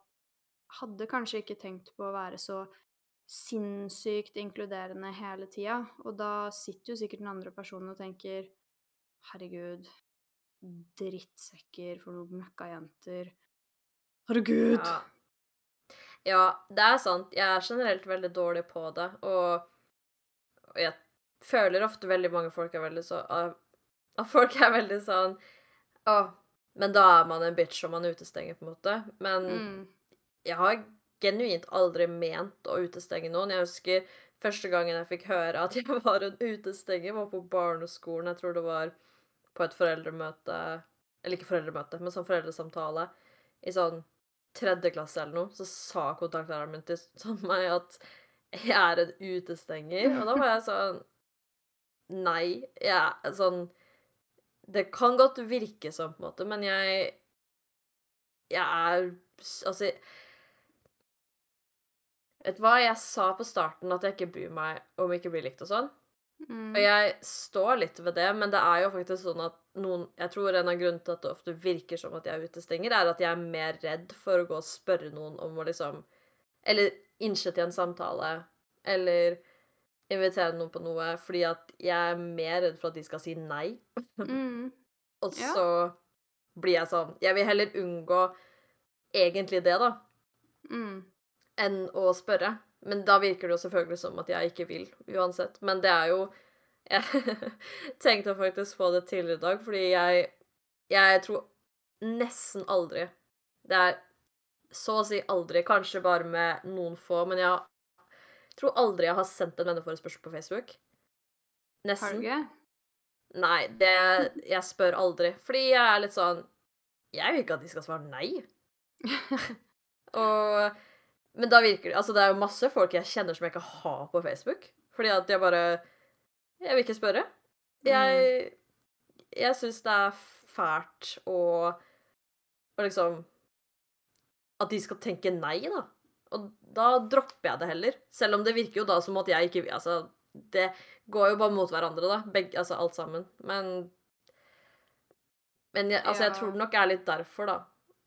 hadde kanskje ikke tenkt på å være så sinnssykt inkluderende hele tida. Og da sitter jo sikkert den andre personen og tenker Herregud, drittsekker for noen møkkajenter. Herregud! Ja. ja, det er sant. Jeg er generelt veldig dårlig på det, og, og jeg føler ofte veldig mange folk er veldig så At [laughs] at folk er veldig sånn Å, men da er man en bitch og man utestenger, på en måte. Men Mm. jeg har genuint aldri ment å utestenge noen. Jeg husker første gangen jeg fikk høre at jeg var en utestenger, var på barneskolen. Jeg tror det var på et foreldremøte Eller ikke foreldremøte, men sånn foreldresamtale i sånn tredje klasse eller noe. Så sa kontaktlæreren min til [laughs] meg at jeg er en utestenger. Og da var jeg sånn Nei. Jeg sånn Det kan godt virke sånn, på en måte, men jeg Jeg er Altså Vet du hva, jeg sa på starten at jeg ikke bryr meg om ikke blir likt og sånn. Mm. Og jeg står litt ved det, men det er jo faktisk sånn at noen Jeg tror en av grunnene til at det ofte virker som at jeg er utestenger, er at jeg er mer redd for å gå og spørre noen om å liksom Eller innse i en samtale, eller invitere noen på noe, fordi at jeg er mer redd for at de skal si nei. [laughs] Mm. Og Ja. så blir jeg sånn Jeg vil heller unngå egentlig det, da, Mm. enn å spørre. Men da virker det jo selvfølgelig som at jeg ikke vil, uansett. Men det er jo [laughs] Jeg tenkte faktisk på det tidligere i dag, fordi jeg Jeg tror nesten aldri Det er så å si aldri, kanskje bare med noen få, men jeg tror aldri jeg har sendt en venneforespørsel på Facebook. Nesten. Har du ikke? Nei, det Jeg spør aldri. Fordi jeg er litt sånn Jeg vil ikke at de skal svare nei. [laughs] Og Men da virker det Altså, det er jo masse folk jeg kjenner som jeg ikke har på Facebook. Fordi at jeg bare Jeg vil ikke spørre. Jeg Jeg syns det er fælt å Og liksom At de skal tenke nei, da. Og da dropper jeg det heller. Selv om det virker jo da som at jeg ikke Altså, det går jo bare mot hverandre, da. Begge, altså alt sammen. Men Men jeg, altså, jeg tror det nok er litt derfor, da.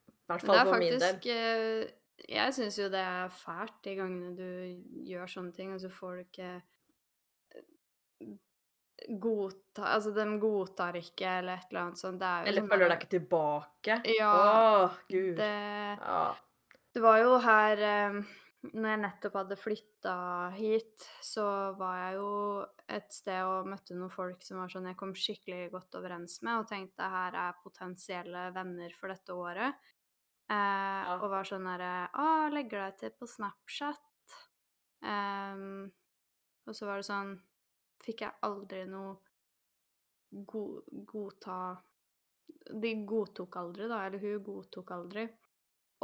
I hvert fall det er for min del. faktisk eh, Jeg syns jo det er fælt de gangene du gjør sånne ting, og så får du ikke eh, godta Altså, de godtar ikke, eller et eller annet sånt. Er Eller sånn følger deg ikke tilbake. Ja. Åh, gud. Det, Ja. det var jo her eh, Når jeg nettopp hadde flytta hit, så var jeg jo et sted og møtte noen folk som var sånn jeg kom skikkelig godt overens med, og tenkte her er potensielle venner for dette året. Eh, Og var sånn herre Å, legger deg til på Snapchat? Um, og så var det sånn Fikk jeg aldri noe go godta De godtok aldri, da. Eller hun godtok aldri.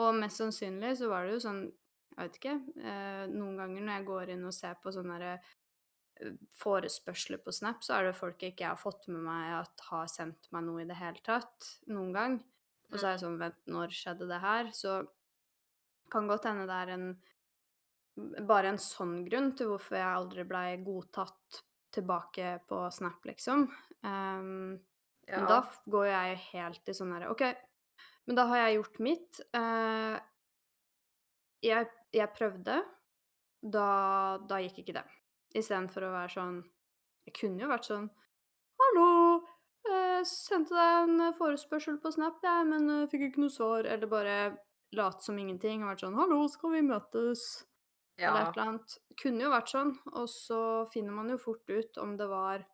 Og mest sannsynlig så var det jo sånn Jeg vet ikke. Eh, noen ganger når jeg går inn og ser på sånne derre, eh, forespørsler på Snap, så er det folk jeg ikke har fått med meg at har sendt meg noe i det hele tatt noen gang. Og så er jeg sånn Vent, når skjedde det her? Så kan godt hende det er en bare en sånn grunn til hvorfor jeg aldri blei godtatt tilbake på Snap, liksom. Um, ja. Men da går jeg helt i sånn herre OK, men da har jeg gjort mitt. Uh, jeg, jeg prøvde. Da, da gikk ikke det. Istedenfor å være sånn Jeg kunne jo vært sånn Hallo! Jeg sendte deg en forespørsel på Snap, jeg, men eh, fikk ikke noe svar. Eller bare late som ingenting og vært sånn Hallo, skal vi møtes? ja. eller et eller annet. Kunne jo vært sånn, og så finner man jo fort ut om det var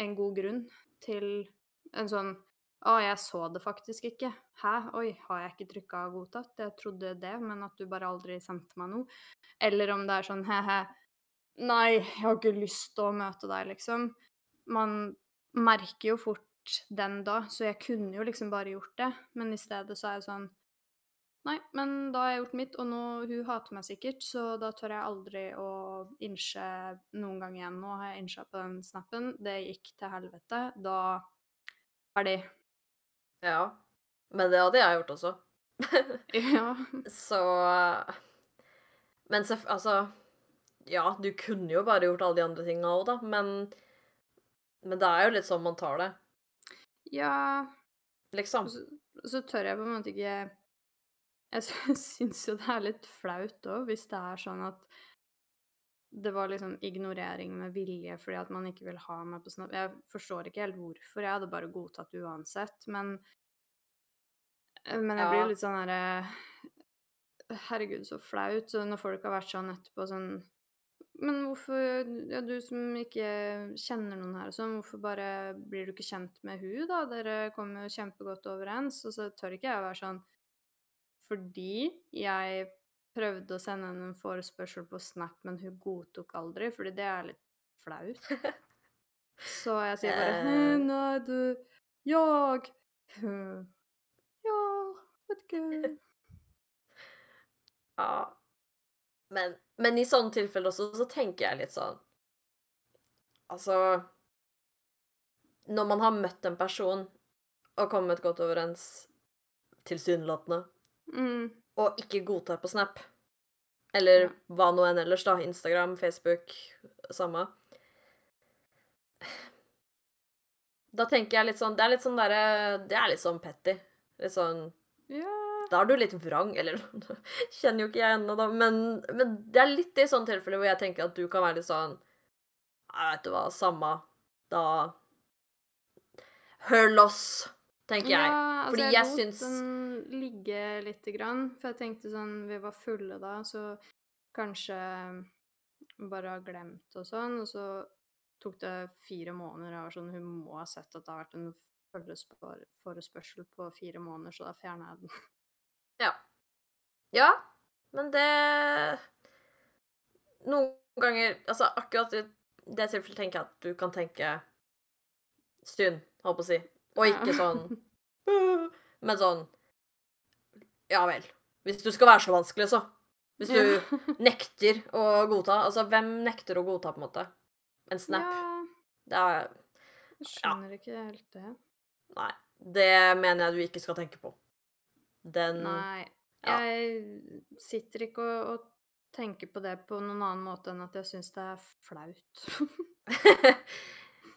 en god grunn til en sånn Å, jeg så det faktisk ikke. Hæ? Oi, har jeg ikke trykka 'godtatt'? Jeg trodde det, men at du bare aldri sendte meg noe. Eller om det er sånn he-he, nei, jeg har ikke lyst til å møte deg, liksom. Man merker jo fort den da, så jeg kunne jo liksom bare gjort det, men i stedet så er jeg sånn Nei, men da har jeg gjort mitt, og nå Hun hater meg sikkert, så da tør jeg aldri å innse noen gang igjen. Nå har jeg innsa på den snappen. Det gikk til helvete. Da Ferdig. ja. Men det hadde jeg gjort også. [laughs] Ja. Så Men altså Ja, du kunne jo bare gjort alle de andre tinga òg, da, men Men det er jo litt sånn man tar det, Ja liksom. Så, så tør jeg på en måte ikke Jeg [laughs] syns jo det er litt flaut òg, hvis det er sånn at det var liksom ignorering med vilje fordi at man ikke vil ha meg på Snap. Jeg forstår ikke helt hvorfor. Jeg hadde bare godtatt uansett, men Men jeg blir jo litt sånn herre Herregud, så flaut. Så når folk har vært sånn etterpå sånn Men hvorfor Ja, du som ikke kjenner noen her sånn, hvorfor bare blir du ikke kjent med hun, da? Dere kommer jo kjempegodt overens. Og så tør ikke jeg å være sånn Fordi jeg prøvde å sende henne en forespørsel på Snap, men hun godtok aldri, fordi det er litt flaut. [laughs] Så jeg sier bare Eh. er Nei, du Jeg «Hm, Ja, vet ikke. [laughs] Ja. Men, men i sånne tilfeller også, så tenker jeg litt sånn Altså Når man har møtt en person og kommet godt overens, tilsynelatende, Mm. og ikke godtar på Snap, eller Ja. hva nå enn ellers, da, Instagram, Facebook, samme Da tenker jeg litt sånn Det er litt sånn derre Det er litt sånn petty. Litt sånn Ja. Da er du litt vrang, eller [laughs] Kjenner jo ikke jeg ennå, da, men, men det er litt i sånne tilfeller hvor jeg tenker at du kan være litt sånn Jeg Vet du hva, samme. Da Hør loss, tenker jeg. Ja, Fordi altså jeg lot syns- den ligge lite grann, for jeg tenkte sånn Vi var fulle da, så kanskje bare har glemt og sånn, og så tok det fire måneder. Jeg var sånn Hun må ha sett at det har vært en forespørsel på fire måneder, så da fjerna jeg den. Ja. Ja, men det Noen ganger Altså, akkurat i det tilfellet tenker jeg at du kan tenke stund, holdt på å si. Og ikke sånn [laughs] Men sånn Ja vel. Hvis du skal være så vanskelig, så. Hvis du Ja. [laughs] nekter å godta. Altså, hvem nekter å godta, på en måte? En snap? Ja, Det er jeg skjønner ikke helt det. Nei. Det mener jeg du ikke skal tenke på. Den Nei. ja. Jeg sitter ikke og, og tenker på det på noen annen måte enn at jeg syns det er flaut. [laughs]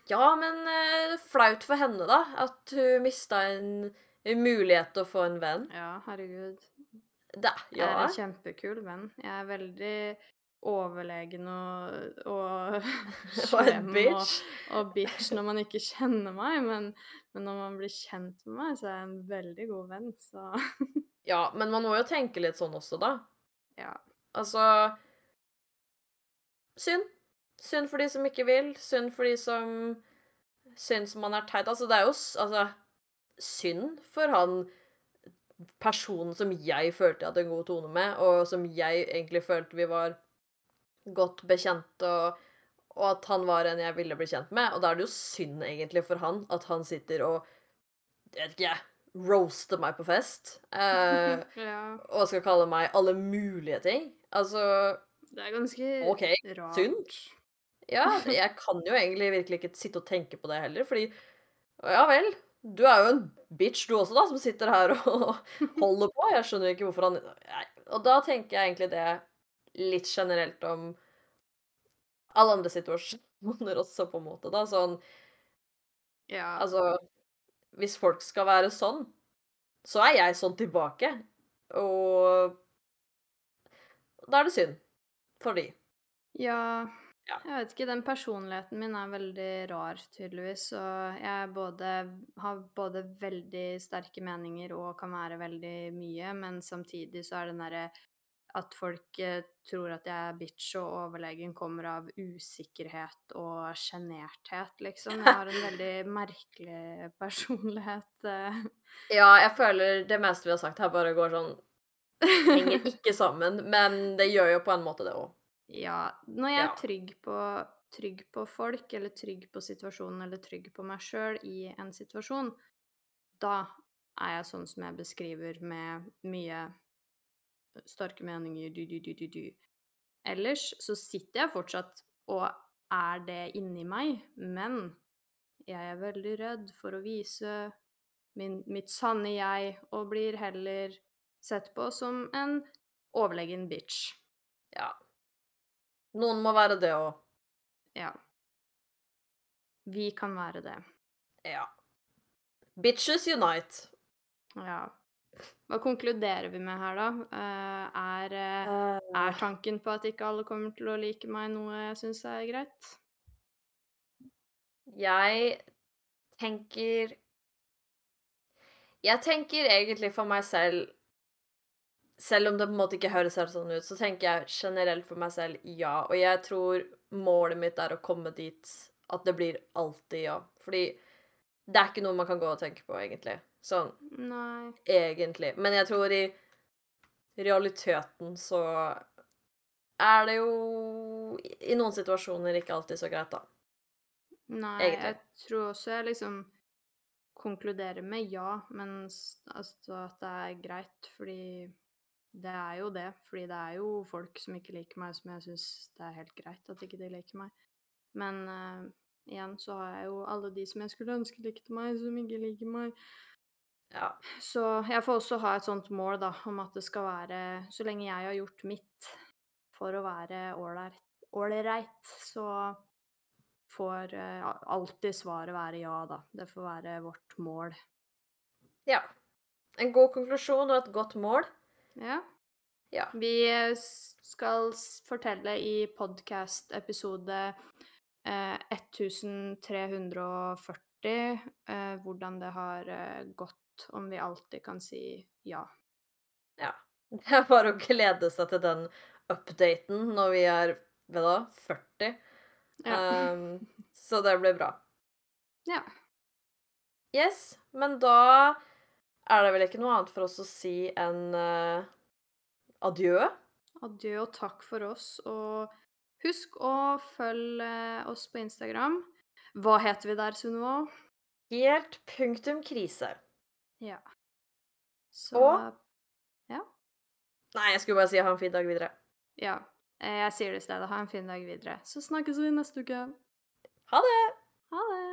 Ja, men uh, flaut for henne, da. At hun mista en, en mulighet til å få en venn. ja, herregud. Det, Jeg er en kjempekul venn. Jeg er veldig overlegen og, og [laughs] [laughs] slem og, bitch. og bitch når man ikke [laughs] kjenner meg, men, men når man blir kjent med meg, så er jeg en veldig god venn, så Ja, men man må jo tenke litt sånn også, da. ja. Altså Synd. Synd for de som ikke vil. Synd for de som syns man er teit. Altså, det er jo altså, synd for han personen som jeg følte jeg hadde en god tone med, og som jeg egentlig følte vi var godt bekjent, og, og at han var en jeg ville bli kjent med. Og da er det jo synd egentlig for han at han sitter og jeg vet ikke, jeg, roaster meg på fest. Eh, [laughs] ja. og skal kalle meg alle mulige ting. Altså Det er ganske OK, rart. synd. Ja, jeg kan jo egentlig virkelig ikke sitte og tenke på det heller, fordi Ja vel, du er jo en bitch du også, da, som sitter her og [laughs] holder på. Jeg skjønner ikke hvorfor han. Og da tenker jeg egentlig det litt generelt om alle andre situasjoner [laughs] også, på en måte, da. Sånn Ja. Altså Hvis folk skal være sånn, så er jeg sånn tilbake. Og da er det synd for de. Ja, Ja. jeg vet ikke. Den personligheten min er veldig rar, tydeligvis. Og jeg både, har både veldig sterke meninger og kan være veldig mye, men samtidig så er den derre at folk eh, tror at jeg er bitch og overlegen, kommer av usikkerhet og sjenerthet, liksom. Jeg har en [laughs] veldig merkelig personlighet. eh. Ja, jeg føler det meste vi har sagt her, bare går sånn Henger [laughs] ikke sammen, men det gjør jo på en måte det òg. Ja, når jeg er trygg på, trygg på folk, eller trygg på situasjonen, eller trygg på meg sjøl i en situasjon, da er jeg sånn som jeg beskriver med mye sterke meninger, du, du, du, du, du. Ellers så sitter jeg fortsatt og er det inni meg, men jeg er veldig redd for å vise min, mitt sanne jeg, og blir heller sett på som en overlegen bitch. Ja. Noen må være det òg. Ja. Vi kan være det. Ja. Bitches unite. Ja. Hva konkluderer vi med her, da? Eh, er, eh, er tanken på at ikke alle kommer til å like meg, noe jeg syns er greit? Jeg tenker Jeg tenker egentlig for meg selv Selv om det på en måte ikke høres helt sånn ut, så tenker jeg generelt for meg selv ja. Og jeg tror målet mitt er å komme dit at det blir alltid ja. Fordi det er ikke noe man kan gå og tenke på, egentlig. Sånn Nei. egentlig. Men jeg tror i realiteten så er det jo i noen situasjoner ikke alltid så greit, da. Nei, Egentlig. jeg tror også jeg liksom konkluderer med ja, men altså at det er greit, fordi det er jo det. Fordi det er jo folk som ikke liker meg, som jeg syns det er helt greit at ikke de liker meg. Men uh, igjen så har jeg jo alle de som jeg skulle ønske likte meg, som ikke liker meg. Ja. Så jeg får også ha et sånt mål, da, om at det skal være Så lenge jeg har gjort mitt for å være ålreit, så får eh, alltid svaret være ja, da. Det får være vårt mål. ja. En god konklusjon og et godt mål. Ja. Ja. Vi eh, skal fortelle i podkast-episode eh, 1340 eh, hvordan det har eh, om vi alltid kan si ja. Ja. [laughs] Det er bare å glede seg til den updaten når vi er ved da 40. Ja. Um, [laughs] så det blir bra. ja. Yes, men da er det vel ikke noe annet for oss å si enn uh, adjø. Adjø og takk for oss, og husk å følge oss på Instagram. Hva heter vi der, Sunniva? Helt punktum krise. Ja. Så Og- Ja. Nei, jeg skulle bare si ha en fin dag videre. Ja. eh, Jeg sier det i stedet. Ha en fin dag videre. Så snakkes vi neste uke. Ha det! Ha det!